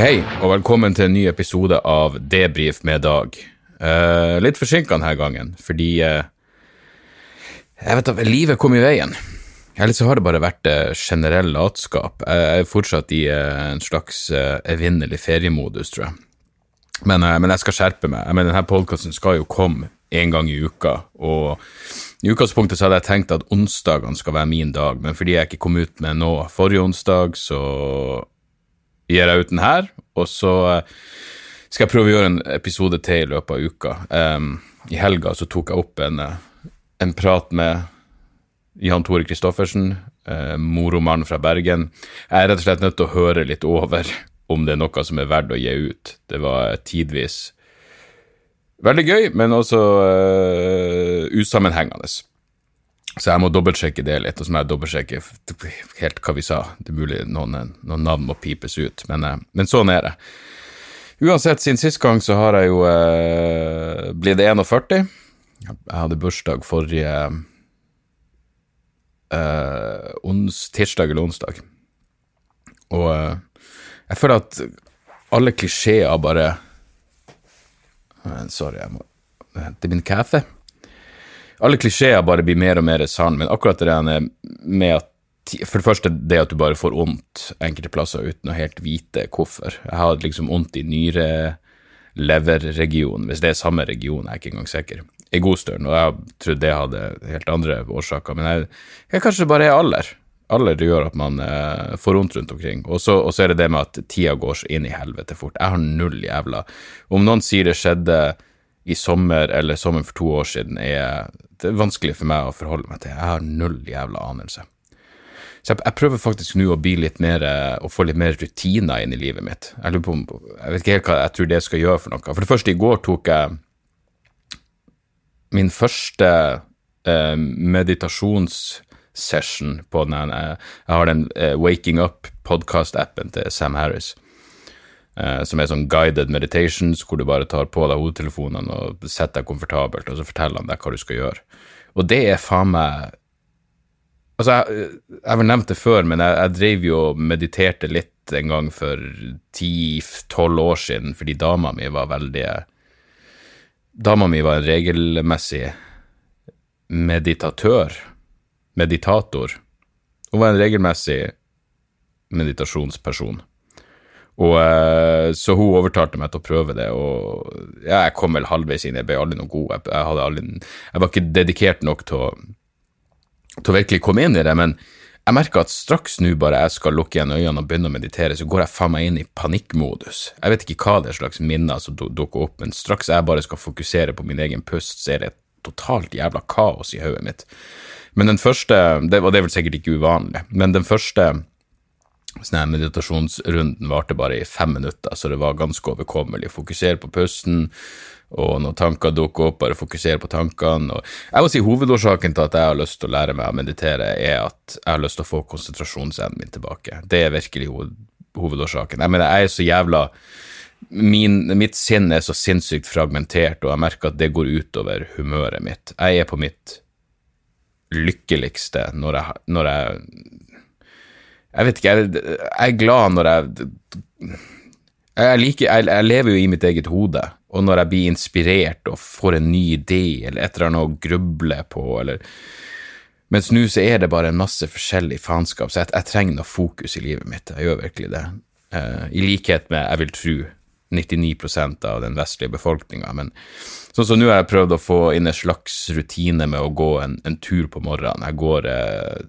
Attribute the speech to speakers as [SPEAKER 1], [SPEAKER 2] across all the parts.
[SPEAKER 1] Hei, og velkommen til en ny episode av Debrif med Dag. Eh, litt forsinka denne gangen, fordi eh, jeg vet at livet kom i veien. Eller så har det bare vært eh, generell latskap. Jeg er fortsatt i eh, en slags eh, evinnelig feriemodus, tror jeg. Men, eh, men jeg skal skjerpe meg. Jeg mener, Denne podkasten skal jo komme en gang i uka, og i utgangspunktet så hadde jeg tenkt at onsdagene skal være min dag, men fordi jeg ikke kom ut med noe forrige onsdag, så gir jeg ut den her, og så eh, skal jeg prøve å gjøre en episode til i løpet av uka. Um, I helga så tok jeg opp en, eh, en prat med Jan Tore Christoffersen, uh, moromannen fra Bergen. Jeg er rett og slett nødt til å høre litt over om det er noe som er verdt å gi ut. Det var tidvis veldig gøy, men også uh, usammenhengende. Så jeg må dobbeltsjekke det litt, og så må jeg dobbeltsjekke helt hva vi sa. Det er mulig noen, noen navn må pipes ut, men, uh, men sånn er det. Uansett, siden sist gang så har jeg jo eh, blitt 41. Jeg hadde bursdag forrige eh, ons, tirsdag eller onsdag. Og eh, jeg føler at alle klisjeer bare Sorry, jeg må hente min kaffe. Alle klisjeer bare blir mer og mer sann, men akkurat det med at For det første det at du bare får vondt enkelte plasser uten å helt vite hvorfor. Jeg har liksom vondt i nyre leverregionen, hvis det er samme region, jeg er ikke engang sikker. I god stund, og jeg trodde det hadde helt andre årsaker, men jeg, jeg kanskje det bare er alder. Alder gjør at man eh, får vondt rundt omkring. Og så er det det med at tida går så inn i helvete fort. Jeg har null jævla Om noen sier det skjedde i sommer eller sommeren for to år siden, er det er vanskelig for meg å forholde meg til. Jeg har null jævla anelse. Så jeg, prøver faktisk nå å bli litt mer, å få litt mer rutiner inn i livet mitt. Jeg, lurer på, jeg vet ikke helt hva jeg tror det skal gjøre for noe. For det første, i går tok jeg min første eh, meditasjonssession på den Jeg har den eh, Waking Up-podkast-appen til Sam Harris. Eh, som er sånn guided meditations, hvor du bare tar på deg hodetelefonene og setter deg komfortabelt, og så forteller han deg hva du skal gjøre. Og det er faen meg Altså, jeg, har vel nevnt det før, men jeg, jeg drev jo og mediterte litt en gang for ti-tolv år siden, fordi dama mi var veldig Dama mi var en regelmessig meditatør. Meditator. Hun var en regelmessig meditasjonsperson. Og Så hun overtalte meg til å prøve det, og ja, jeg kom vel halvveis inn. Jeg ble aldri noe god. Jeg, aldri, jeg var ikke dedikert nok til å til å virkelig komme inn i det, men jeg merker at straks nå bare jeg skal lukke igjen øynene og begynne å meditere, så går jeg faen meg inn i panikkmodus. Jeg vet ikke hva det er slags minner som dukker opp, men straks jeg bare skal fokusere på min egen pust, så er det et totalt jævla kaos i hodet mitt. Men den første, det, og det er vel sikkert ikke uvanlig, men den første sånn meditasjonsrunden varte bare i fem minutter, så det var ganske overkommelig. Fokusere på pusten, og når tanker dukker opp, bare fokusere på tankene. Og jeg må si Hovedårsaken til at jeg har lyst til å lære meg å meditere, er at jeg har lyst til å få konsentrasjonsevnen min tilbake. Det er virkelig hovedårsaken. Jeg mener, jeg er så jævla min, Mitt sinn er så sinnssykt fragmentert, og jeg merker at det går utover humøret mitt. Jeg er på mitt lykkeligste når jeg, når jeg Jeg vet ikke, jeg, jeg er glad når jeg jeg, liker, jeg, jeg, lever jo i mitt eget hode, og når jeg blir inspirert og får en ny idé eller et eller annet å gruble på, eller Mens nå så er det bare en masse forskjellig faenskap, så jeg, jeg, trenger noe fokus i livet mitt. Jeg gjør virkelig det. Uh, I likhet med, jeg vil tro, 99% av den vestlige befolkninga. Men sånn som nå har jeg prøvd å få inn en slags rutine med å gå en, en tur på morgenen. Jeg går uh,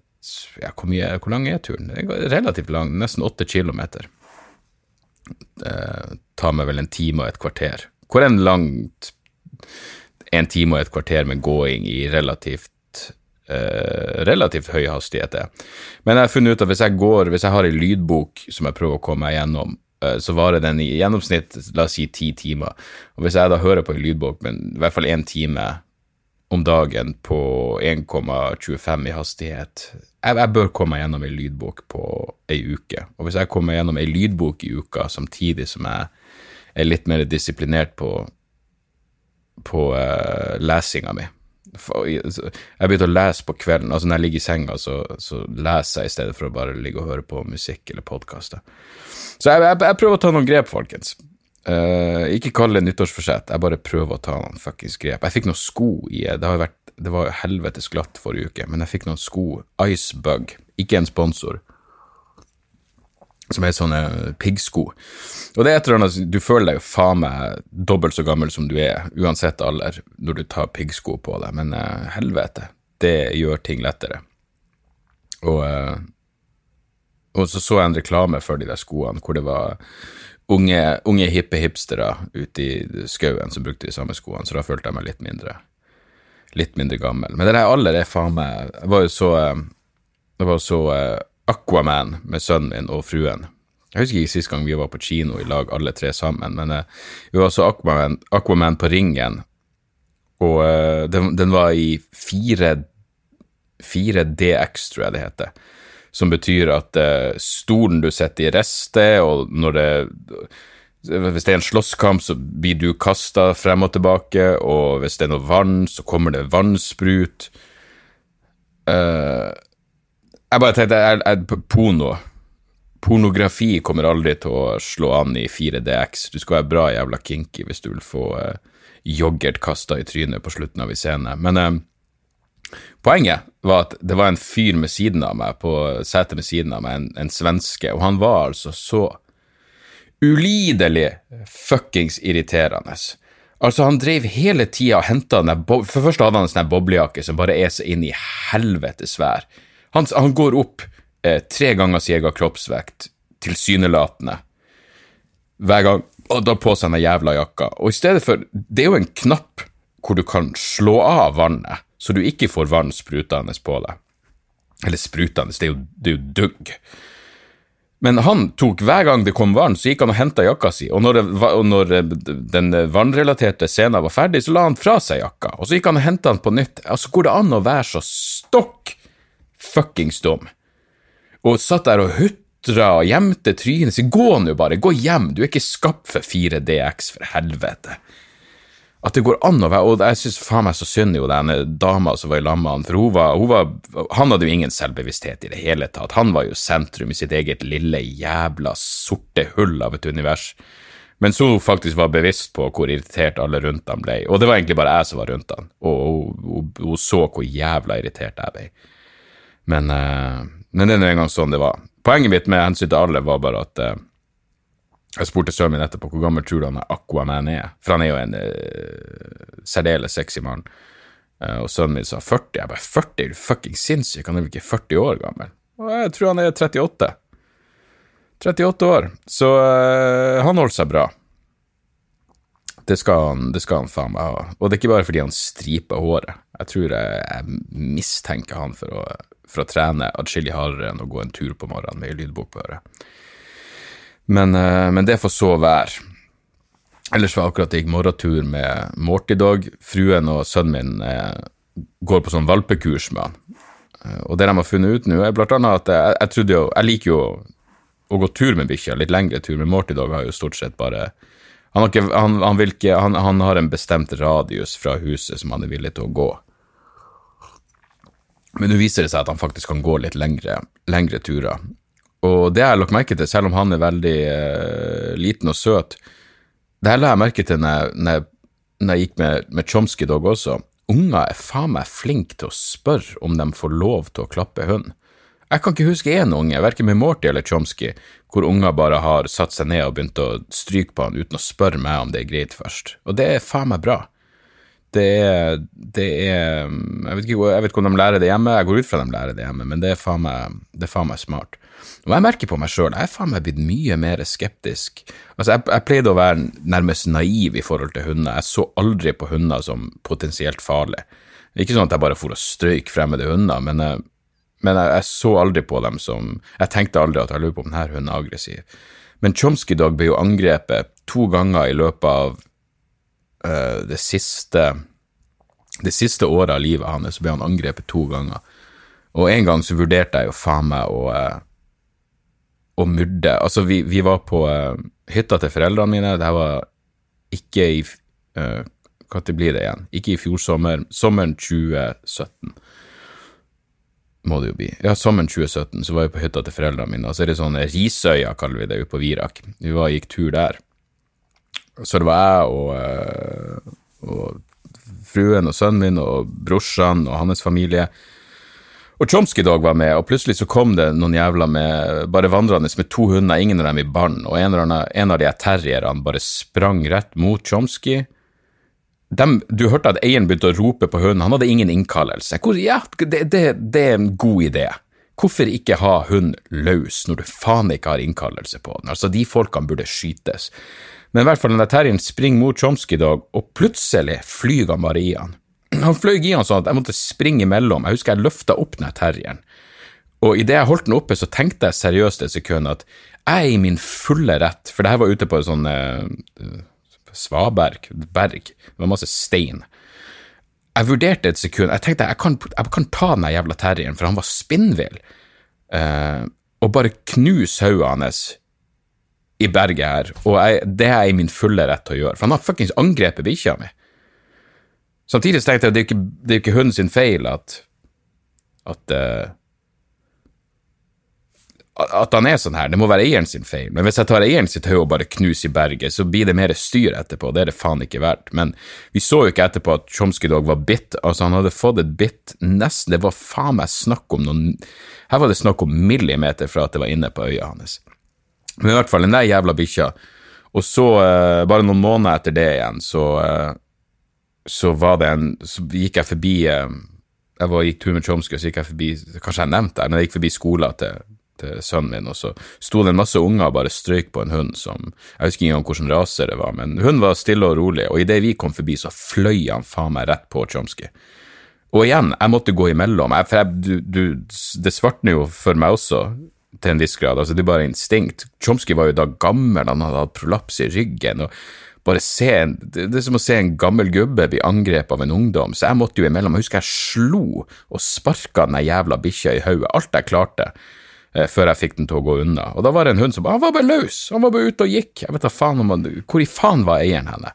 [SPEAKER 1] ja, hvor, mye, hvor lang er turen? Det er relativt lang, nesten åtte kilometer Det tar meg vel en time og et kvarter. Hvor en langt en time og et kvarter med gåing i relativt eh, relativt høy hastighet er. Men jeg har funnet ut at hvis jeg går, hvis jeg har en lydbok som jeg prøver å komme meg gjennom, eh, så varer den i gjennomsnitt la oss si ti timer. Og hvis jeg da hører på en lydbok, men i hvert fall én time om dagen på 1,25 i hastighet jeg, jeg, bør komme gjennom ei lydbok på ei uke. Og hvis jeg kommer gjennom ei lydbok i uka samtidig som jeg er litt mer disiplinert på, på uh, lesinga mi, Jeg begynte å lese på kvelden. altså Når jeg ligger i senga, så, så leser jeg i stedet for å bare ligge og høre på musikk eller podkaster. Så jeg, jeg, jeg, prøver å ta noen grep, folkens. Uh, ikke kall det nyttårsforsett, jeg bare prøver å ta noen fuckings grep. Jeg fikk noen sko i Det har vært det var helvetes glatt forrige uke, men jeg fikk noen sko. Icebug, ikke en sponsor som er sånne piggsko. Og det er et eller annet, Du føler deg jo faen meg dobbelt så gammel som du er, uansett alder, når du tar piggsko på deg, men uh, helvete, det gjør ting lettere. Og, uh, og så så jeg en reklame for de der skoene hvor det var unge, unge hippe hipstere ute i skauen som brukte de samme skoene, så da følte jeg meg litt mindre, litt mindre gammel. Men den der alder er faen meg Jeg var jo så, uh, var så Aquaman med sønnen min og fruen. Jeg husker ikke sist gang vi var på kino i lag, alle tre sammen, men uh, vi var så Aquaman, Aquaman på Ringen, og uh, den, den, var i 4, 4DX, tror jeg det heter, som betyr at uh, stolen du sitter i, rister, og når det hvis det er en slåsskamp, så blir du kasta frem og tilbake, og hvis det er noe vann, så kommer det vannsprut. Uh, jeg bare tenkte jeg, jeg, Porno Pornografi kommer aldri til å slå an i 4DX. Du skal være bra jævla kinky hvis du vil få uh, yoghurt kasta i trynet på slutten av en scene. Men uh, poenget var at det var en fyr med siden av meg, på setet med siden av meg, en, en svenske, og han var altså så ulidelig fuckings irriterende. Altså, han drev hele tida og henta den der For først hadde han en sånn boblejakke som bare er så inn i helvete svær. Han, han går opp eh, tre ganger sin egen kroppsvekt, tilsynelatende, hver gang, og da på seg den jævla jakka. Og i stedet for Det er jo en knapp hvor du kan slå av vannet, så du ikke får vann sprutende på deg. Eller sprutende, det er jo, det er jo dugg. Men han tok hver gang det kom vann, så gikk han og henta jakka si, og når, og når, den vannrelaterte scenen var ferdig, så la han fra seg jakka, og så gikk han og henta den på nytt. Altså, går det an å være så stokk fuckings dum. Og satt der og hutra og gjemte trynet sitt. Gå nå bare, gå hjem, du er ikke skapt for 4DX, for helvete. At det går an å være Og jeg syns faen meg så synd jo den dama som var i lag med han, for hun var, hun var, Han hadde jo ingen selvbevissthet i det hele tatt. Han var jo sentrum i sitt eget lille jævla sorte hull av et univers. Mens hun faktisk var bevisst på hvor irritert alle rundt han ble. Og det var egentlig bare jeg som var rundt han, og hun så hvor jævla irritert jeg ble. Men, uh, men det er nå engang sånn det var. Poenget mitt med hensyn til alle var bare at uh, jeg spurte sønnen min etterpå hvor gammel tror du han Aquaman er, for han er jo en uh, særdeles sexy mann. og sønnen min sa 40. Jeg bare 40? Er du fucking sinnssyk? Han er vel ikke 40 år gammel? Og jeg tror han er 38. 38 år. Så han holder seg bra. Det skal, han, det skal han faen meg ha. Og det er ikke bare fordi han striper håret. Jeg tror jeg, jeg mistenker han for å for å trene atskillig hardere enn å gå en tur på morgenen med lydbok på øret. Men, eh, men, det får så være. Ellers var jeg akkurat gikk morgentur med Morty. Fruen og sønnen min eh, går på sånn valpekurs med han. Eh, og det de har funnet ut nå, er blant annet at jeg, jeg jo Jeg liker jo å gå tur med bikkja, litt lengre tur, med Morty Dog har jo stort sett bare han har, ikke, han, han, ikke, han har en bestemt radius fra huset som han er villig til å gå. Men nå viser det seg at han faktisk kan gå litt lengre, lengre turer. Og det har jeg lagt merke til, selv om han er veldig uh, liten og søt Det her la jeg merke til når, når, når jeg gikk med, med Chomsky Dog også. Unger er faen meg flinke til å spørre om de får lov til å klappe hund. Jeg kan ikke huske én unge, verken med Morty eller Chomsky, hvor unger bare har satt seg ned og begynt å stryke på han uten å spørre meg om det er greit først. Og det er faen meg bra det er, det er jeg, vet ikke, jeg vet ikke om de lærer det hjemme, jeg går ut fra de lærer det hjemme, men det er faen meg, er faen meg smart. Og jeg merker på meg sjøl, jeg er faen meg blitt mye mer skeptisk. Altså, jeg, jeg, pleide å være nærmest naiv i forhold til hunder, jeg så aldri på hunder som potensielt farlige. Ikke sånn at jeg bare for å strøyke fremmede hunder, men, men jeg, jeg, så aldri på dem som Jeg tenkte aldri at jeg lurer på om denne hunden er aggressiv. Men Chomsky Dog ble jo angrepet to ganger i løpet av uh, det siste det siste året av livet hans ble han angrepet to ganger. Og en gang så vurderte jeg jo faen meg å, uh, å myrde Altså, vi, vi var på uh, hytta til foreldrene mine. Det her var ikke i uh, Når blir det igjen? Ikke i fjor sommer, sommeren 2017 må det jo bli. Ja, sommeren 2017 så var jeg på hytta til foreldrene mine, og så er det sånn Risøya, kaller vi det, ute på Virak. Vi var gikk tur der. Så det var jeg og, eh, og fruen og sønnen min og brorsan og hans familie. Og Chomsky Dog var med, og plutselig så kom det noen jævler med bare vandrende med to hunder, ingen av dem i barn, og en, en av de terrierne bare sprang rett mot Chomsky Dem, du hørte at eieren begynte å rope på hunden, han hadde ingen innkallelse. Hvor, ja, det, det, det, er en god idé. Hvorfor ikke ha hund løs når du faen ikke har innkallelse på den? Altså, de folkene burde skytes. Men i hvert fall den der terrieren springer mot Chomsky i dag, og plutselig flyr han bare i han. Han fløy i han sånn at jeg måtte springe imellom. Jeg husker jeg løfta opp den terrieren. Og idet jeg holdt den oppe, så tenkte jeg seriøst et sekund at jeg er i min fulle rett, for det her var ute på en sånn eh, svaberg, berg, det var masse stein. Jeg vurderte et sekund, jeg tenkte jeg kan, jeg kan ta den jævla terrieren, for han var spinnvill, eh, og bare knuse hodet hans i berget her, og jeg, det er jeg i min fulle rett til å gjøre, for han har fuckings angrepet bikkja mi. Samtidig tenkte jeg at det er ikke, det er ikke hunden sin feil at, at uh, at han er sånn her, det må være eieren sin feil. Men hvis jeg tar eieren sitt hode og bare knuser i berget, så blir det mer styr etterpå, det er det faen ikke verdt. Men vi så jo ikke etterpå at Chomsky Dog var bitt, altså han hadde fått et bitt nesten, det var faen meg snakk om noen Her var det snakk om millimeter fra at det var inne på øya hans. Men i hvert fall, den der jævla bikkja. Og så, uh, bare noen måneder etter det igjen, så, uh, så var det en Så gikk jeg forbi uh, jeg var, gikk tur med Chomsky, så gikk jeg forbi Kanskje jeg nevnte det, men jeg gikk forbi skolen til til sønnen min, og så sto det en masse unger og bare strøyk på en hund som Jeg husker ikke engang hvilken rase det var, men hunden var stille og rolig, og idet vi kom forbi, så fløy han faen meg rett på Chomsky. Og igjen, jeg måtte gå imellom, jeg, for jeg, du, du, det svartner jo for meg også, til en viss grad, altså det er bare instinkt. Chomsky var jo da gammel, han hadde hatt prolaps i ryggen, og bare se en, Det er som å se en gammel gubbe bli angrepet av en ungdom, så jeg måtte jo imellom. Jeg husker jeg slo og sparka den jævla bikkja i hodet, alt jeg klarte eh, før jeg fikk den til å gå unna. Og da var det en hund som Han var bare løs! Han var bare ute og gikk! Jeg vet da faen om han, Hvor i faen var eieren henne?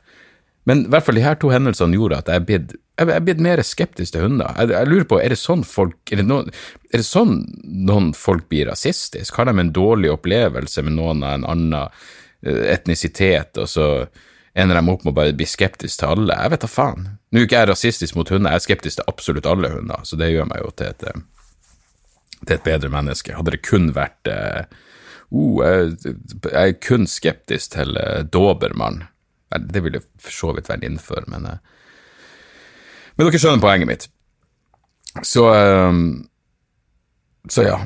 [SPEAKER 1] Men i hvert fall de her to hendelsene gjorde at jeg er blitt jeg er blitt mer skeptisk til hunder. Jeg, jeg, lurer på, er det sånn folk er det, noen, er det sånn noen folk blir rasistisk? Har de en dårlig opplevelse med noen av en annen eh, etnisitet, og så ender de opp med å bare bli skeptisk til alle? Jeg vet da faen. Nå er ikke jeg rasistisk mot hunder, jeg er skeptisk til absolutt alle hunder, så det gjør meg jo til et eh, til et bedre menneske. Hadde det kun vært uh, jeg, jeg, er kun skeptisk til uh, Dobermann. Det ville for så vidt vært innenfor, men uh, Men dere skjønner poenget mitt. Så Så ja,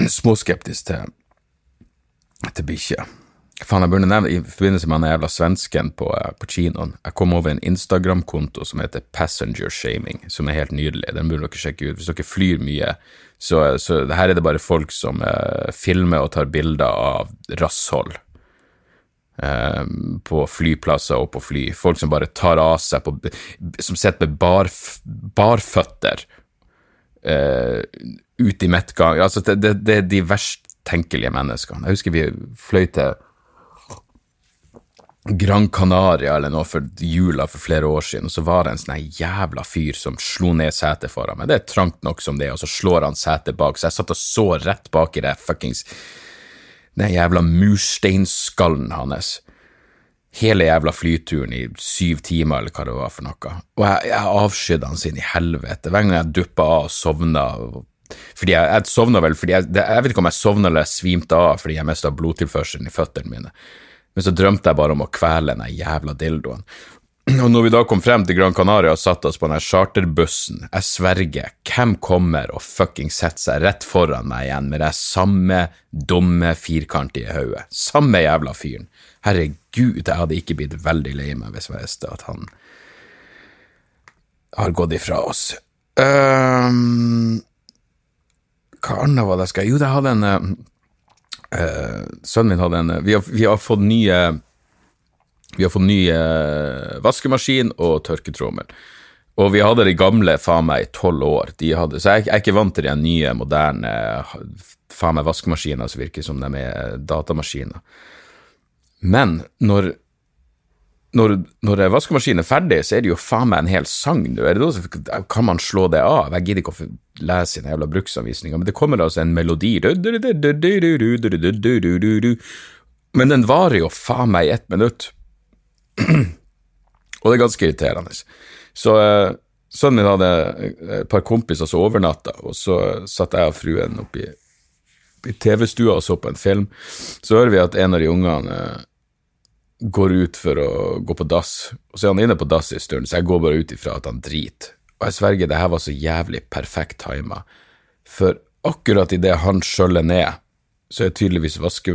[SPEAKER 1] småskeptisk til, til bikkjer. Faen, jeg burde nevne i forbindelse med han jævla svensken på, eh, på kinoen. Jeg kom over en Instagram-konto som heter Passenger Shaming, som er helt nydelig. Den burde dere sjekke ut. Hvis dere flyr mye, så, så her er det bare folk som uh, filmer og tar bilder av rasshold. Uh, på flyplasser og på fly. Folk som bare tar av seg på Som sitter med bar, barføtter uh, ut i midtgang. Altså, det, det, det er de verst tenkelige menneskene. Jeg husker vi fløy til Gran Canaria eller noe for jula for flere år siden, og så var det en sånn jævla fyr som slo ned setet foran meg. Det er trangt nok som det, og så slår han setet bak, så jeg satt og så rett bak i det fuckings Den jævla mursteinskallen hans. Hele jævla flyturen i syv timer, eller hva det var for noe. Og jeg, jeg avskydde han sin i helvete. Hver gang jeg duppa av og sovna fordi jeg, jeg sovna vel fordi jeg, jeg vet ikke om jeg sovna eller jeg svimte av fordi jeg mista blodtilførselen i føttene mine. Men så drømte jeg bare om å kvele den jævla dildoen. Og når vi da kom frem til Gran Canaria og satte oss på den charterbussen, jeg sverger, hvem kommer og fucking setter seg rett foran meg igjen med det samme dumme firkantige hodet? Samme jævla fyren. Herregud, jeg hadde ikke blitt veldig lei meg hvis jeg visste at han har gått ifra oss. Um, hva annet var det jeg skal Jo, jeg hadde en uh, Sønnen min hadde en vi har, vi har, fått nye Vi har fått nye vaskemaskin og tørketrommel. Og vi hadde de gamle faen meg i tolv år. Hadde, så jeg, jeg, er ikke vant til de nye, moderne faen meg vaskemaskiner som virker som de er datamaskiner. Men når, når, når vaskemaskinen er ferdig, så er det jo faen meg en hel sang nå. Er kan man slå det av? Jeg gidder ikke å lese den jævla bruksanvisninga, men det kommer altså en melodi Men den varer jo faen meg ett minutt. Og det er ganske irriterende. Så sønnen min hadde et par kompiser som overnatta, og så satt jeg og fruen oppi i TV-stua og så på en film. Så hører vi at en av de ungene går ut for å gå på dass, og så er han inne på dass en stund, så jeg går bare ut ifra at han driter. Og jeg sverger, det her var så jævlig perfekt tima, for akkurat idet han skjøller ned, så er tydeligvis vaske,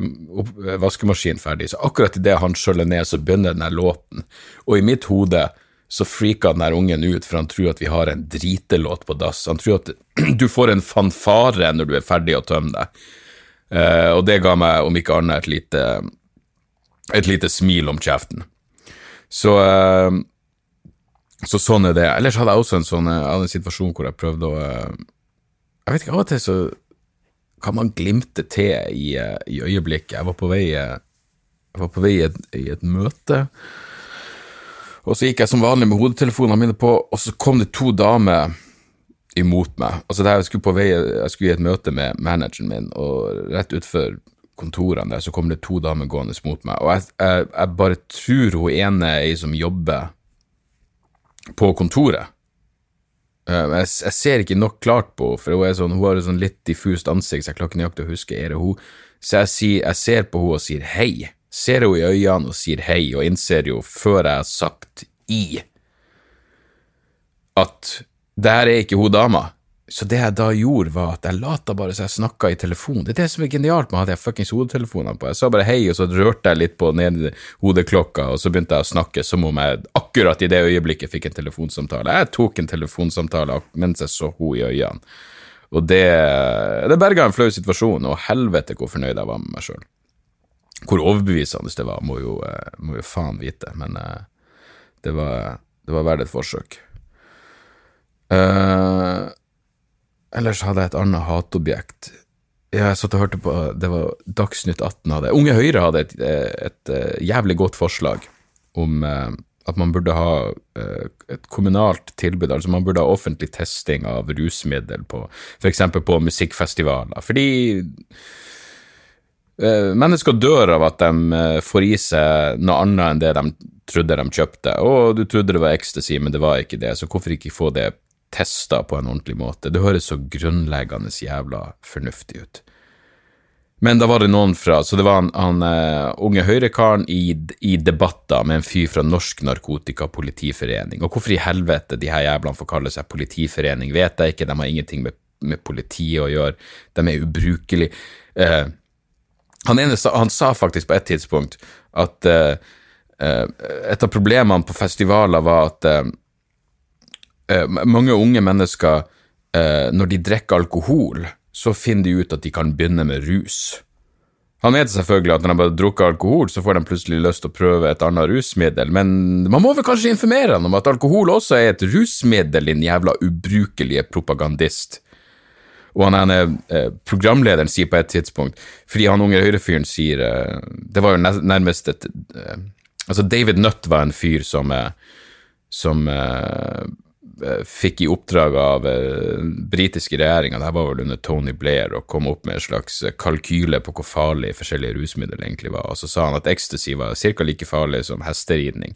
[SPEAKER 1] vaskemaskinen ferdig, så akkurat idet han skjøller ned, så begynner den låten, og i mitt hode så freaker den ungen ut, for han tror at vi har en dritelåt på dass. Han tror at du får en fanfare når du er ferdig å tømme deg. Uh, og det ga meg, om ikke annet, et lite et lite smil om kjeften. Så, uh, så sånn er det. Ellers hadde jeg også en sånn uh, en situasjon hvor jeg prøvde å uh, Jeg vet ikke, av og til så kan man glimte til i, i øyeblikket. Jeg var på vei, jeg var på vei i, et, i et møte, og så gikk jeg som vanlig med hodetelefonene mine på, og så kom det to damer imot meg. Altså, jeg skulle, på vei, jeg skulle i et møte med manageren min, og rett utfor kontorene der, så kommer det to damer gående mot meg, og jeg, jeg, jeg bare tror hun ene er ei som jobber på kontoret. Eh, jeg, jeg, ser ikke nok klart på henne, for hun, sånn, hun har et sånn litt diffust ansikt, så jeg klarer ikke nøyaktig å huske er det hun. Så jeg, sier, jeg ser på henne og sier hei, ser henne i øynene og sier hei, og innser jo, før jeg har sagt i, at det her er ikke hun dama. Så det jeg da gjorde, var at jeg lata bare så jeg snakka i telefon. Det er det som er genialt med å ha de fuckings hodetelefonene på. Jeg sa bare hei, og så rørte jeg litt på ned hodeklokka, og så begynte jeg å snakke som om jeg akkurat i det øyeblikket fikk en telefonsamtale. Jeg tok en telefonsamtale mens jeg så henne i øynene. Og det, det berga en flau situasjon, og helvete hvor fornøyd jeg var med meg sjøl. Hvor overbevisende det var, må jo, eh, må jo faen vite, men eh, det var, det var verdt et forsøk. Uh, Ellers hadde jeg et annet hatobjekt. Jeg satt og hørte på Det var Dagsnytt 18 hadde Unge Høyre hadde et, et, et eh, jævlig godt forslag om eh, at man burde ha eh, et kommunalt tilbud, altså man burde ha offentlig testing av rusmiddel på f.eks. på musikkfestivaler. Fordi mennesker dør av at de får i seg noe annet enn det de trodde de kjøpte. Og du trodde det var ecstasy, men det var ikke det, så hvorfor ikke få det testa på en ordentlig måte. Det høres så grunnleggende jævla fornuftig ut. Men da var det noen fra Så det var han, han uh, unge høyrekaren i, i debatter med en fyr fra Norsk Narkotikapolitiforening. Og hvorfor i helvete de her jævlene får kalle seg politiforening, vet jeg ikke. De har ingenting med, med politiet å gjøre. De er ubrukelige. Uh, han, ene, han sa faktisk på et tidspunkt at uh, et av problemene på festivaler var at eh, mange unge mennesker, eh, når de drikker alkohol, så finner de ut at de kan begynne med rus. Han vet selvfølgelig at når de har drukket alkohol, så får de plutselig lyst til å prøve et annet rusmiddel, men man må vel kanskje informere ham om at alkohol også er et rusmiddel, din jævla ubrukelige propagandist. Og han ene eh, programlederen sier på et tidspunkt, fordi han unge høyrefyren sier eh, Det var jo nærmest et eh, Altså, David Nutt var en fyr som, eh, som Eh, fikk i oppdrag av den britiske regjeringa, det var vel under Tony Blair, å komme opp med en slags eh, kalkyle på hvor farlig forskjellige rusmidler egentlig var. Og så sa han at ecstasy var ca. like farlig som hesteridning.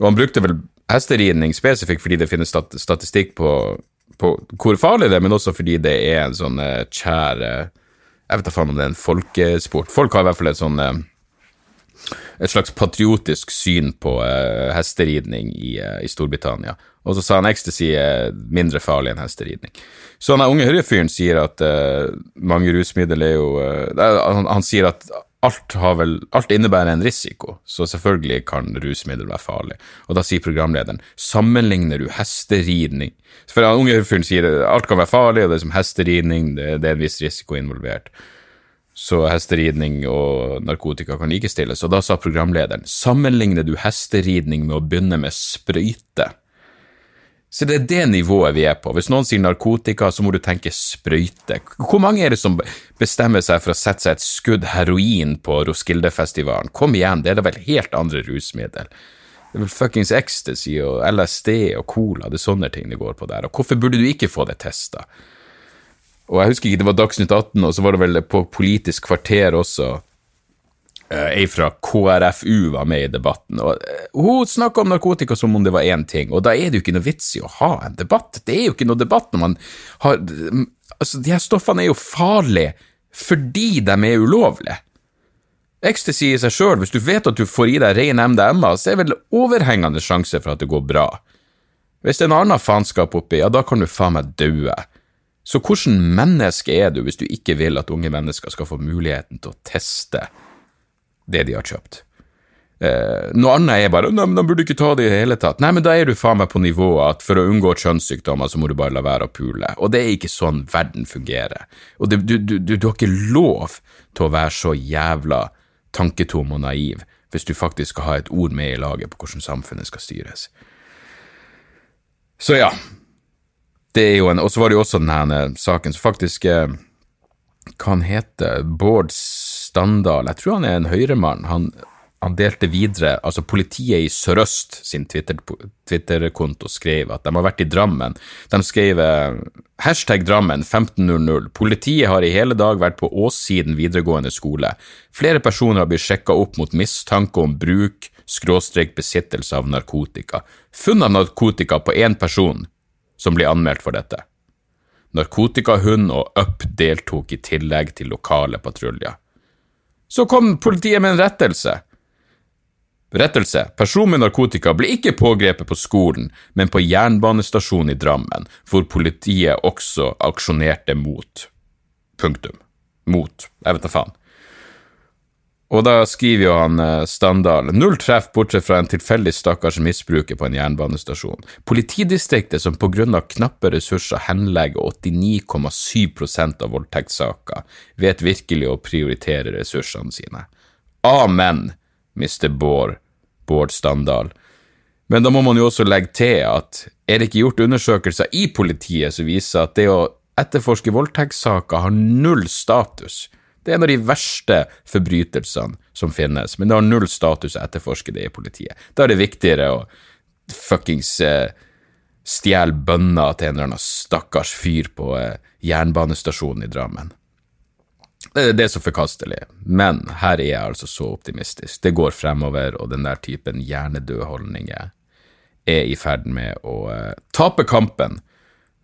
[SPEAKER 1] Og han brukte vel hesteridning spesifikt fordi det finnes statistikk på, på, hvor farlig det er, men også fordi det er en sånn kjær Jeg vet da faen om det er en folkesport. Folk har i hvert fall et sånn et slags patriotisk syn på uh, hesteridning i, uh, i, Storbritannia. Og så sa han ecstasy er mindre farlig enn hesteridning. Så han unge høyrefyren sier at uh, mange rusmidler er jo han, han, sier at alt, vel, alt, innebærer en risiko, så selvfølgelig kan rusmidler være farlig. Og da sier programlederen sammenligner du hesteridning For han unge høyrefyren sier at alt kan være farlig, og det er som hesteridning, det, det er en viss risiko involvert så hesteridning og narkotika kan likestilles. Og da sa programlederen sammenligner du hesteridning med å begynne med sprøyte? Så det er det nivået vi er på. Hvis noen sier narkotika, så må du tenke sprøyte. Hvor mange er det som bestemmer seg for å sette seg et skudd heroin på Roskilde-festivalen? Kom igjen, det er da vel helt andre rusmiddel. Det er vel fuckings ecstasy og LSD og cola, det er sånne ting det går på der. Og hvorfor burde du ikke få det testa? Og jeg husker ikke, det var Dagsnytt 18, og så var det vel på Politisk kvarter også. Uh, ei fra KrFU var med i debatten, og uh, hun snakka om narkotika som om det var én ting, og da er det jo ikke noe vits i å ha en debatt. Det er jo ikke noe debatt når man har Altså, de her stoffene er jo farlige fordi de er ulovlige. Ecstasy i seg sjøl, hvis du vet at du får i deg ren MDMA, så er det vel overhengende sjanse for at det går bra. Hvis det er en annen faenskap oppi, ja, da kan du faen meg daue. Så hvordan menneske er du hvis du ikke vil at unge mennesker skal få muligheten til å teste det de har kjøpt? Eh, noe annet er bare nei, men da burde du ikke ta det i det hele tatt. Nei, men da er du faen meg på nivået at for å unngå kjønnssykdommer, så må du bare la være å pule. Og det er ikke sånn verden fungerer. Og det, du, du, du, du har ikke lov til å være så jævla tanketom og naiv hvis du faktisk skal ha et ord med i laget på hvordan samfunnet skal styres. Så ja, det er jo en, Og så var det jo også denne saken som faktisk eh, Hva han heter Bård Standal. Jeg tror han er en høyremann. Han, han delte videre Altså, politiet i Sør-Øst sin Twitter-konto skrev at de har vært i Drammen. De skrev eh, hashtag Drammen 1500. Politiet har i hele dag vært på Åssiden videregående skole. Flere personer har blitt sjekka opp mot mistanke om bruk, skråstrek besittelse av narkotika. Funn av narkotika på én person som blir anmeldt for dette. Narkotikahund og Up deltok i tillegg til lokale patruljer. Så kom politiet med en rettelse. Rettelse. Person med narkotika ble ikke pågrepet på skolen, men på jernbanestasjonen i Drammen, hvor politiet også aksjonerte mot. Punktum. Mot. Jeg vet da faen. Og da skriver jo han eh, Standal null treff bortsett fra en tilfeldig stakkars misbruker på en jernbanestasjon. Politidistriktet som på grunn av knappe ressurser henlegger 89,7% av voldtektssaker, vet virkelig å prioritere ressursene sine. Amen, Mr. Bård, Bård Standal. Men da må man jo også legge til at er det ikke gjort undersøkelser i politiet som viser at det å etterforske voldtektssaker har null status? Det er en av de verste forbrytelsene som finnes, men det har null status å etterforske det i politiet. Da er det viktigere å fuckings eh, stjele bønner til en eller annen stakkars fyr på eh, jernbanestasjonen i Drammen. Det, det er så forkastelig, men her er jeg altså så optimistisk. Det går fremover, og den der typen hjernedøde holdninger er i ferd med å eh, tape kampen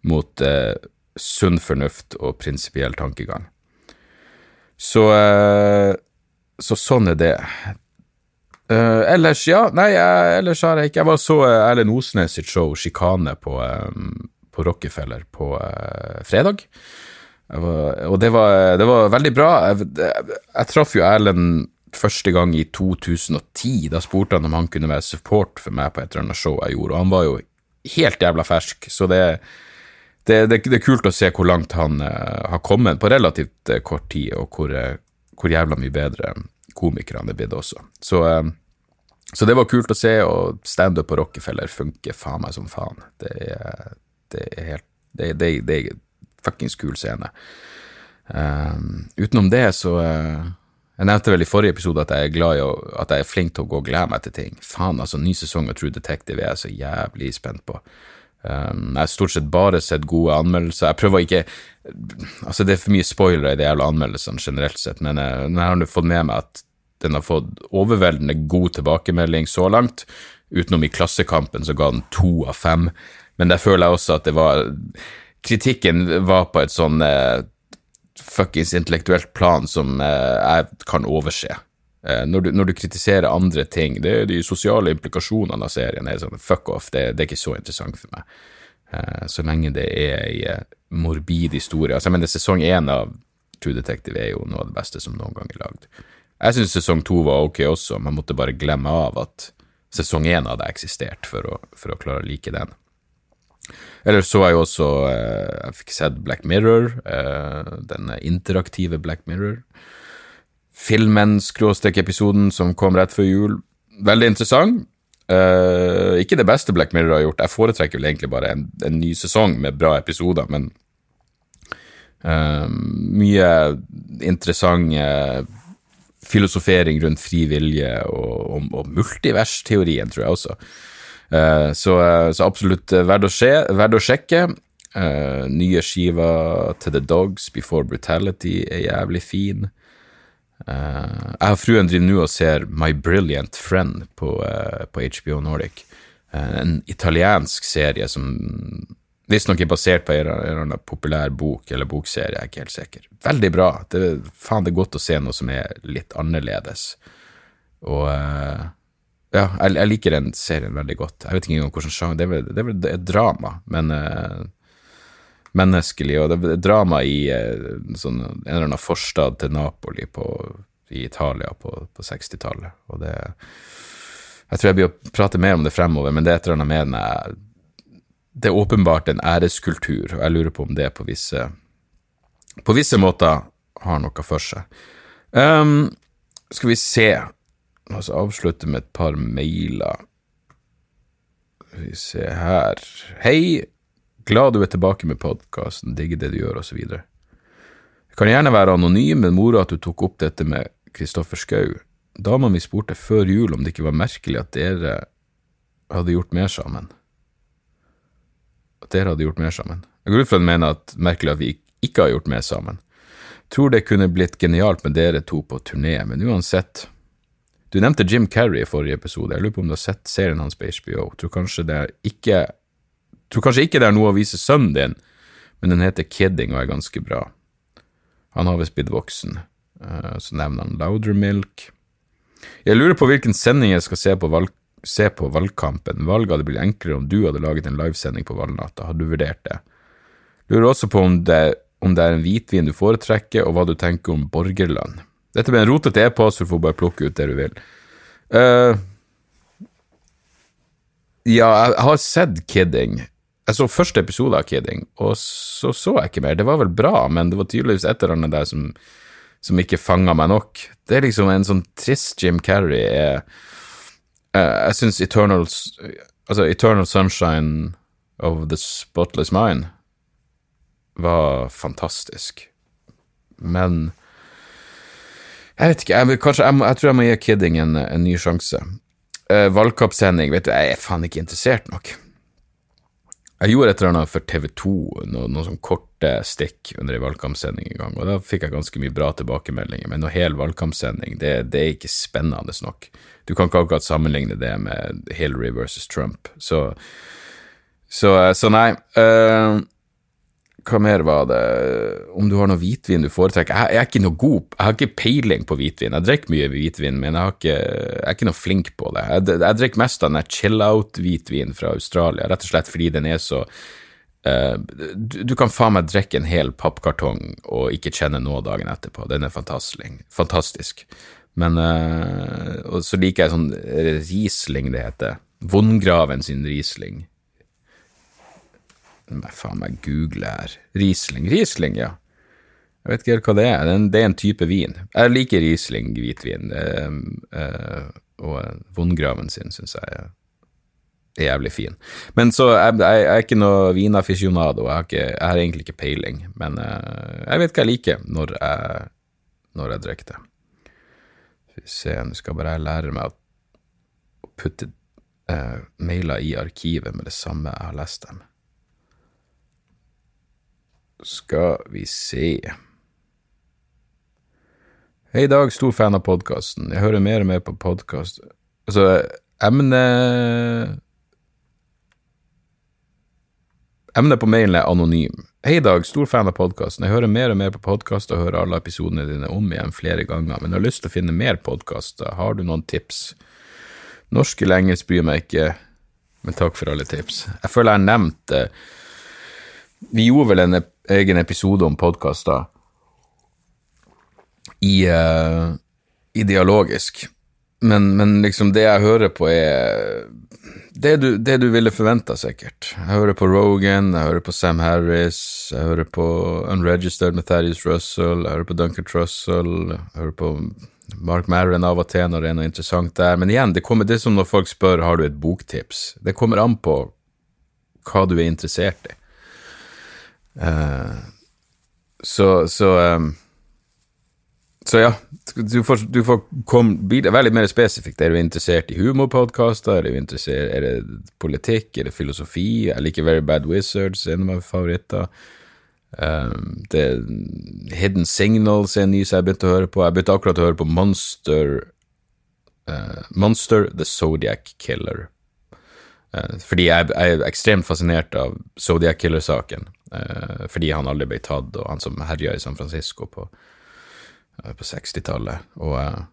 [SPEAKER 1] mot eh, sunn fornuft og prinsipiell tankegang. Så, eh, så sånn er det. Uh, ellers, ja. Nei, jeg, ellers har jeg ikke Jeg var så uh, Erlend Osnes sitt show, Sjikane, på, um, på Rockefeller på uh, fredag. Var, og det var, det var, veldig bra. Jeg, jeg, jeg traff jo Erlend første gang i 2010. Da spurte han om han kunne være support for meg på et eller annet show jeg gjorde, og han var jo helt jævla fersk, så det, det, det, det, er kult å se hvor langt han uh, har kommet på relativt uh, kort tid, og hvor, uh, hvor, jævla mye bedre komiker han er blitt også. Så, så, det var kult å se, og standup på Rockefeller funker faen meg som faen. Det er, det er helt Det, det, det er fuckings kul scene. utenom det, så Jeg nevnte vel i forrige episode at jeg er glad i å, at jeg er flink til å gå og glede meg til ting. Faen, altså, ny sesong av True Detective er jeg så jævlig spent på. Um, jeg har stort sett bare sett gode anmeldelser. Jeg prøver ikke Altså, det er for mye spoilere i de jævla anmeldelsene generelt sett, men jeg, jeg har fått med meg at den har fått overveldende god tilbakemelding så langt. Utenom i Klassekampen så ga den to av fem, men der føler jeg også at det var Kritikken var på et sånn uh, fuckings intellektuelt plan som uh, jeg kan overse. Eh, når du, når du, kritiserer andre ting, det er de sosiale implikasjonene av serien. er sånn, Fuck off, det, det, er ikke så interessant for meg. Eh, så lenge det er ei eh, morbid historie. Altså, jeg mener, sesong én av True Detective er jo noe av det beste som noen gang er lagd. Jeg syns sesong to var ok også, man måtte bare glemme av at sesong én hadde eksistert for å, for å klare å like den. Eller så jeg jo også Jeg fikk sett Black Mirror, den interaktive Black Mirror filmen, skråstrek-episoden som kom rett før jul. Veldig interessant. Uh, ikke det beste Black Mirror har gjort. Jeg foretrekker vel egentlig bare en, en ny sesong med bra episoder, men uh, mye interessant filosofering rundt fri vilje og, og, og multiversteorien, tror jeg også. Så, så, absolutt verdt å, skje, verdt å sjekke. Nye skiver til The Dogs, Before Brutality, er jævlig fin. Uh, jeg og fruen driver nå og ser My Brilliant Friend på, uh, på HBO Nordic. en italiensk serie som visstnok er basert på en eller annen populær bok eller bokserie, jeg er ikke helt sikker. Veldig bra. Det, faen, det er godt å se noe som er litt annerledes. Og ja, jeg, jeg, liker den serien veldig godt. Jeg vet ikke engang hvilken sjanger. Er det er vel et drama, men menneskelig, og det er drama i eh, sånn, en eller annen forstad til Napoli på, i Italia på, på 60-tallet. Og det Jeg tror jeg blir å prate mer om det fremover, men det er et eller annet med den Det er åpenbart en æreskultur, og jeg lurer på om det på visse På visse måter har noe for seg. Um, skal vi se Altså avslutte med et par mailer. Skal vi se her Hei, Glad du er tilbake med podkasten, digger det du gjør, osv. Det kan gjerne være anonym, men mora at du tok opp dette med Kristoffer Schou. Dama mi spurte før jul om det ikke var merkelig at dere hadde gjort mer sammen. At dere hadde gjort mer sammen. Jeg går ut fra at hun mener at merkelig at vi ikke har gjort mer sammen. Tror det kunne blitt genialt med dere to på turné, men uansett. Du nevnte Jim Carrey i forrige episode, jeg lurer på om du har sett serien hans på HBO. Tror kanskje det ikke Tror kanskje ikke det er noe å vise sønnen din, men den heter Kidding og er ganske bra. Han har visst blitt voksen. Uh, så nevner han Loudermilk. Jeg lurer på hvilken sending jeg skal se på, valg se på valgkampen. Valget hadde blitt enklere om du hadde laget en livesending på valgnatta. Har du vurdert det? Lurer også på om det, om det er en hvitvin du foretrekker, og hva du tenker om borgerlønn. Dette blir en rotete e-post, du får bare plukke ut det du vil. Uh, ja, jeg har sett Kidding. Jeg så første episode av Kidding, og så så jeg ikke mer. Det var vel bra, men det var tydeligvis et eller annet der som, som ikke fanga meg nok. Det er liksom en sånn trist Jim Carrey er uh, Jeg syns Eternal, altså Eternal Sunshine of the Spotless Mind var fantastisk. Men jeg vet ikke, jeg, kanskje, jeg, jeg, tror jeg må gi Kidding en, en ny sjanse. Uh, valgkampsending, vet du, jeg er faen ikke interessert nok. Jeg gjorde et eller annet for TV2, noen, noe sånn korte stikk under ei valgkampsending en gang, og da fikk jeg ganske mye bra tilbakemeldinger, men noe hel valgkampsending, det, det, er ikke spennende nok. Du kan ikke akkurat sammenligne det med Hillary versus Trump, så, så, så nei. Uh, hva mer var det Om du har noe hvitvin du foretrekker? Jeg, jeg, er ikke noe god Jeg har ikke peiling på hvitvin. Jeg drikker mye hvitvin, men jeg, ikke, jeg, er ikke noe flink på det. Jeg, jeg drikker mest av den chill-out-hvitvin fra Australia, rett og slett fordi den er så uh, du, du, kan faen meg drikke en hel pappkartong og ikke kjenne noe dagen etterpå. Den er fantastisk. fantastisk. Men uh, så liker jeg sånn Riesling, det heter. Vondgraven sin Riesling. Nei, faen meg google her. Riesling. Riesling, ja. Jeg vet ikke helt hva det er. Det er en type vin. Jeg liker Riesling hvitvin, uh, og Vondgraven sin syns jeg er jævlig fin. Men så jeg, jeg, jeg er ikke noe vinaficionado, jeg har, ikke, jeg har egentlig ikke peiling. Men uh, jeg vet hva jeg liker når jeg, når jeg drikker det. Skal vi se, nå skal bare jeg lære meg å putte uh, mailer i arkivet med det samme jeg har lest dem. Skal vi se Hei, Dag. Stor fan av podkasten. Jeg hører mer og mer på podkast Altså, emne... Emnet på mailen er anonym. Hei, Dag. Stor fan av podkasten. Jeg hører mer og mer på podkast og hører alle episodene dine om igjen flere ganger, men jeg har lyst til å finne mer podkaster. Har du noen tips? Norsk eller engelsk bryr meg ikke, men takk for alle tips. Jeg føler jeg har nevnt det. Vi gjorde vel en egen episode om podkaster i, uh, i dialogisk. Men, men, liksom, det jeg hører på, er det du, det du ville forventa, sikkert. Jeg hører på Rogan, jeg hører på Sam Harris, jeg hører på Unregistered med Thaddeus Russell, jeg hører på Duncan Trussell, jeg hører på Mark Maron av og til når det er noe interessant der. Men igjen, det, kommer, det som når folk spør har du et boktips. Det kommer an på hva du er interessert i. Uh, så, så um, så ja, du får, du får kom, bli veldig mer spesifikt. Er du interessert i humorpodkaster? Er, er det politikk? Er det filosofi? Jeg liker Very Bad Wizards, en av mine favoritter. Um, det Hidden Signals er en ny som jeg begynte å høre på. Jeg begynte akkurat å høre på Monster uh, Monster The Zodiac Killer. Uh, fordi jeg, jeg, er ekstremt fascinert av Zodiac Killer-saken. Uh, fordi han aldri ble tatt, og han som herja i San Francisco på, på 60-tallet. Og jeg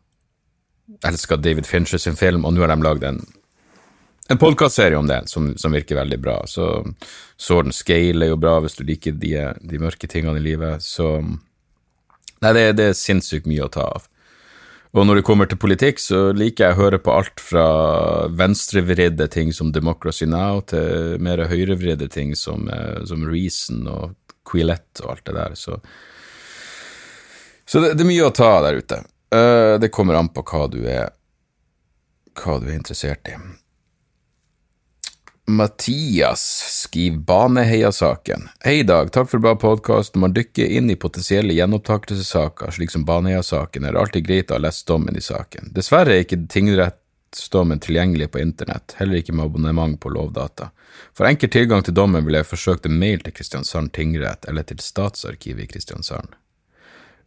[SPEAKER 1] elska David Fincher sin film, og nå har de lagd en en podkastserie om det som, som, virker veldig bra. Så Sword Scale er jo bra hvis du liker de, de mørke tingene i livet. Så Nei, det, det, er sinnssykt mye å ta av. Og når det kommer til politikk, så liker jeg å høre på alt fra venstrevridde ting som Democracy Now, til mer høyrevridde ting som, eh, som Reason og Quillette og alt det der. Så, så det, det, er mye å ta der ute. Uh, det kommer an på hva du er, hva du er interessert i. Mathias skriver Baneheia-saken. Hei, Dag. Takk for bra podkast. Når man dykker inn i potensielle gjenopptakelsessaker, slik som Baneheia-saken, er det alltid greit å ha lest dommen i saken. Dessverre er ikke tingrettsdommen tilgjengelig på internett, heller ikke med abonnement på Lovdata. For enkel tilgang til dommen ville jeg forsøkt en mail til Kristiansand tingrett eller til Statsarkivet i Kristiansand.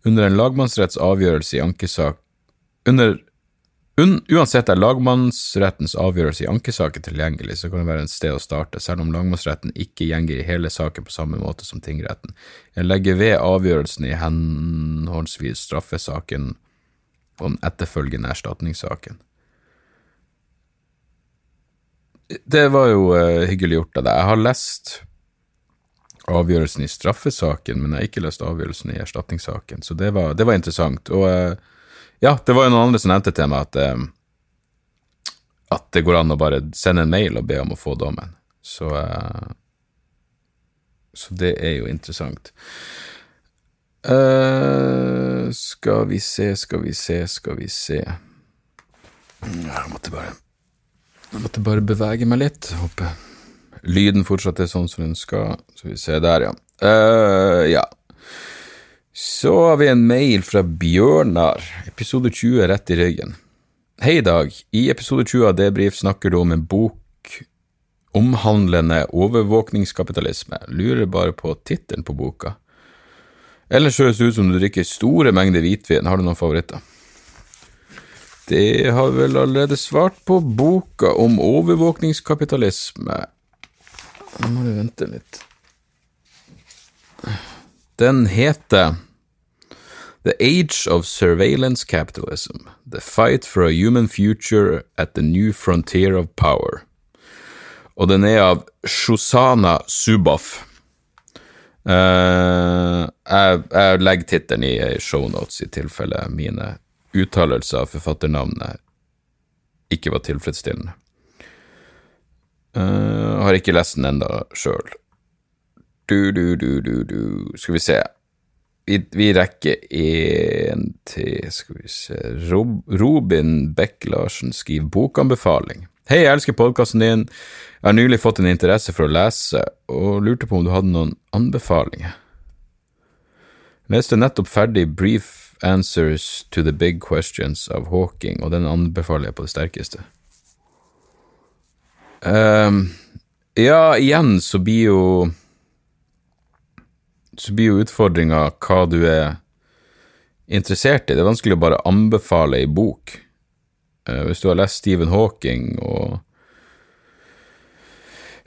[SPEAKER 1] Under en lagmannsretts avgjørelse i ankesak under Uansett er lagmannsrettens avgjørelse i ankesaken tilgjengelig, så kan det være et sted å starte, selv om lagmannsretten ikke gjenger i hele saken på samme måte som tingretten. Jeg legger ved avgjørelsen i henholdsvis straffesaken og den etterfølgende erstatningssaken. Det var jo uh, hyggelig gjort av deg. Jeg har lest avgjørelsen i straffesaken, men jeg har ikke lest avgjørelsen i erstatningssaken, så det var, det var interessant. Og uh, ja, det var jo noen andre som nevnte til meg at, eh, at det går an å bare sende en mail og be om å få dommen. Så, uh, så det er jo interessant. Uh, skal vi se, skal vi se, skal vi se Jeg måtte bare Jeg måtte bare bevege meg litt. Håper lyden fortsatt er sånn som den skal. Så vi ser der, ja. Uh, ja. Så har vi en mail fra Bjørnar, episode 20 rett i ryggen. Hei, Dag. I episode 20 av Debrif snakker du om en bok omhandlende overvåkningskapitalisme. Lurer bare på tittelen på boka. Ellers høres det ut som du drikker store mengder hvitvin. Har du noen favoritter? Det har vel allerede svart på boka om overvåkningskapitalisme. Nå må du vente litt. Den heter The Age of Surveillance Capitalism The Fight for a Human Future at the New Frontier of Power. Og den er av Shosana Suboff. Uh, jeg, jeg, legger tittelen i shownotes i tilfelle mine uttalelser av forfatternavnet ikke var tilfredsstillende. Uh, har ikke lest den ennå sjøl. Du, du, du, du, du Skal vi se vi, vi rekker én til Skal vi se Rob, Robin Beck-Larsen skriver bokanbefaling. Hei, jeg elsker podkasten din. Jeg har nylig fått en interesse for å lese, og lurte på om du hadde noen anbefalinger. Jeg leste nettopp ferdig Brief Answers to the Big Questions av Hawking, og den anbefaler jeg på det sterkeste. Um, ja, igjen så blir jo så blir jo utfordringa hva du er interessert i. Det er vanskelig å bare anbefale ei bok. Uh, hvis du har lest Stephen Hawking og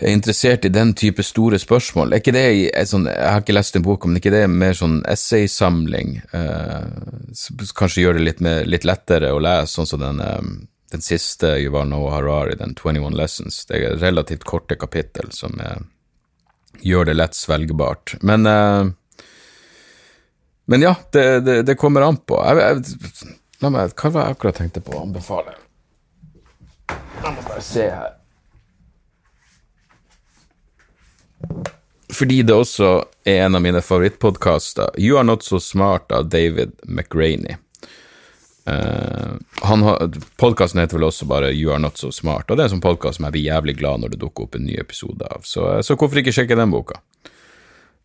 [SPEAKER 1] er interessert i den type store spørsmål, er ikke det sånn, Jeg har ikke lest en bok, men er ikke det mer sånn essaysamling? Eh, kanskje gjør det litt, mer, litt, lettere å lese, sånn som den, um, den siste Yuval Noah Harari, den 21 Lessons. Det er relativt korte kapittel som er gjør det lett svelgbart. Men uh, Men ja, det, det, det, kommer an på. Jeg, jeg, la meg, hva var jeg akkurat tenkte på å anbefale? Jeg må bare se her. Fordi det også er en av mine favorittpodkaster, You Are Not So Smart av David McRaney. Uh, Podkasten heter vel også bare You Are Not So Smart, og det er en sånn podkast som jeg blir jævlig glad når det dukker opp en ny episode av, så, så hvorfor ikke sjekke den boka?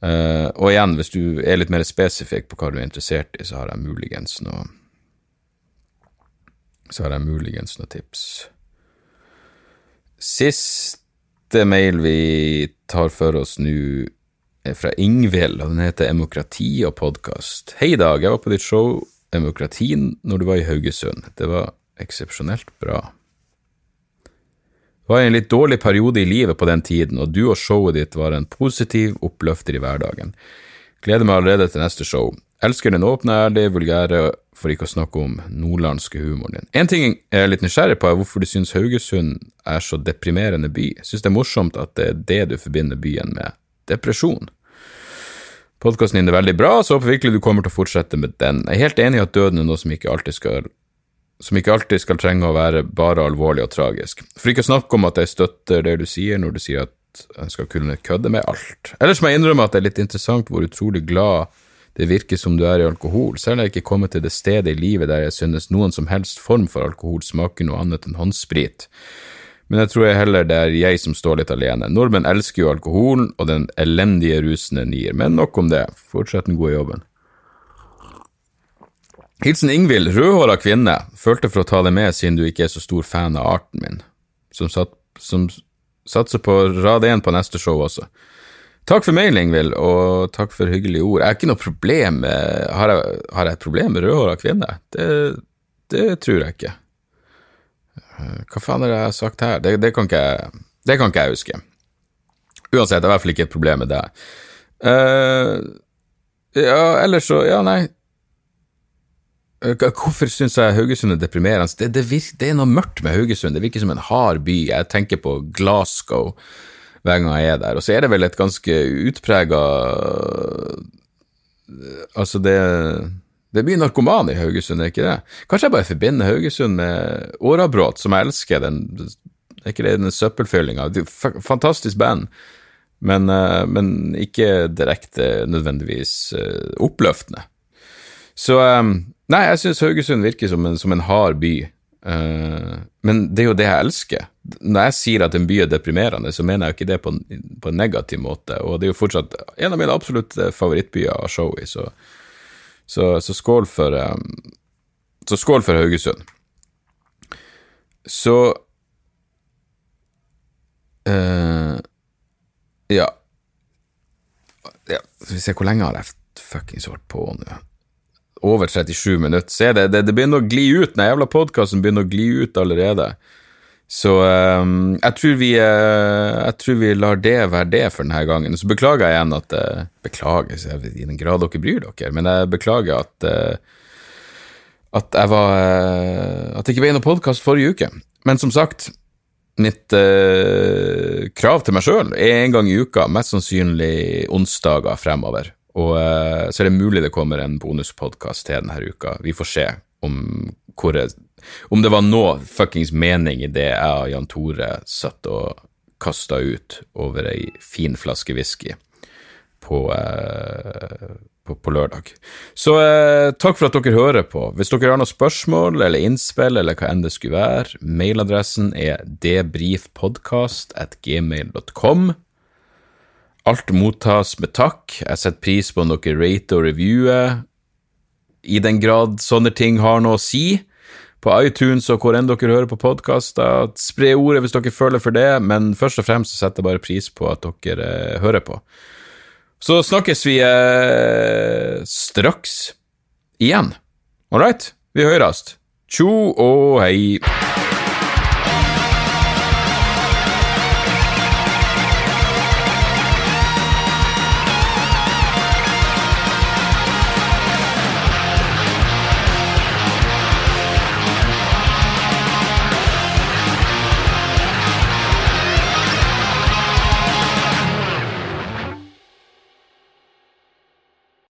[SPEAKER 1] Uh, og igjen, hvis du er litt mer spesifikk på hva du er interessert i, så har jeg muligens noe Så har jeg muligens noen tips. Siste mail vi tar for oss nå, er fra Ingvild, og den heter Demokrati og podkast. Hei, Dag. Jeg var på ditt show Demokrati når du var i Haugesund. Det var eksepsjonelt bra. Det var en litt dårlig periode i livet på den tiden, og du og showet ditt var en positiv oppløfter i hverdagen. Gleder meg allerede til neste show. Elsker den åpne, ærlige, vulgære, for ikke å snakke om nordlandske humoren din. En ting jeg er litt nysgjerrig på, er hvorfor du syns Haugesund er så deprimerende by. Syns det er morsomt at det er det du forbinder byen med. Depresjon. Podkasten din er veldig bra, så håper virkelig du kommer til å fortsette med den. Jeg er helt enig i at døden er noe som ikke alltid skal som ikke alltid skal trenge å være bare alvorlig og tragisk. For ikke å snakke om at jeg støtter det du sier når du sier at jeg skal kunne kødde med alt. Ellers må jeg innrømme at det er litt interessant hvor utrolig glad det virker som du er i alkohol, selv har jeg ikke kommet til det stedet i livet der jeg synes noen som helst form for alkohol smaker noe annet enn håndsprit. Men jeg tror jeg heller det er jeg som står litt alene. Nordmenn elsker jo alkoholen og den elendige rusen den gir, men nok om det, fortsett den gode jobben. Hilsen Ingvild, rødhåra kvinne, følte for å ta det med siden du ikke er så stor fan av arten min, som, sat, som satser på rad én på neste show også. Takk for mail, Ingvild, og takk for hyggelige ord. Jeg har ikke noe problem med Har jeg, har jeg et problem med rødhåra kvinne? Det, det, tror jeg ikke. Hva faen har jeg sagt her? Det, det, kan, ikke, det kan ikke jeg huske. Uansett, det er i hvert fall ikke et problem med det. Uh, ja, ellers så Ja, nei. Eh, hvorfor syns jeg Haugesund er deprimerende? Det, det, virker, det, er noe mørkt med Haugesund. Det virker som en hard by. Jeg tenker på Glasgow hver gang jeg er der. Og så er det vel et ganske utprega Altså, det, det blir narkoman i Haugesund, er ikke det? Kanskje jeg bare forbinder Haugesund med Årabråt, som jeg elsker. Den, er ikke det den søppelfyllinga? Fantastisk band. Men, eh, men, ikke direkte nødvendigvis eh, oppløftende. Så Nei, jeg syns Haugesund virker som en, som en hard by. Men det er jo det jeg elsker. Når jeg sier at en by er deprimerende, så mener jeg jo ikke det på, på, en negativ måte. Og det er jo fortsatt en av mine absolutt eh, favorittbyer å show i, så, så, så, skål for Så skål for Haugesund. Så uh, Ja. ja. Skal vi se, hvor lenge har jeg fuckings holdt på nå? over 37 minutter. Se det, det, det begynner å gli ut. Den jævla podkasten begynner å gli ut allerede. Så um, jeg, tror vi, uh, jeg tror vi lar det være det for denne gangen. Så beklager jeg igjen at uh, Beklager i den grad dere bryr dere, men jeg beklager at uh, at jeg var At det ikke ble noen podkast forrige uke. Men som sagt, mitt krav til meg sjøl er en gang i uka, mest sannsynlig onsdager fremover. Og så er det mulig det kommer en bonuspodkast til denne uka. Vi får se om, hvor jeg, om det var noe fuckings mening i det jeg og Jan Tore satt og kasta ut over ei fin flaske whisky på, eh, på, lørdag. Så eh, takk for at dere hører på. Hvis dere har noen spørsmål eller innspill eller hva enn det skulle være, mailadressen er debrifpodkast.gmail.com. Alt mottas med takk. Jeg setter pris på om dere rater og reviewer. I den grad sånne ting har noe å si. På iTunes og hvor enn dere hører på podkaster. Spre ordet hvis dere føler for det, men først og fremst setter jeg bare pris på at dere eh, hører på. Så snakkes vi eh, straks igjen. All right? Vi høres. Tjo og hei.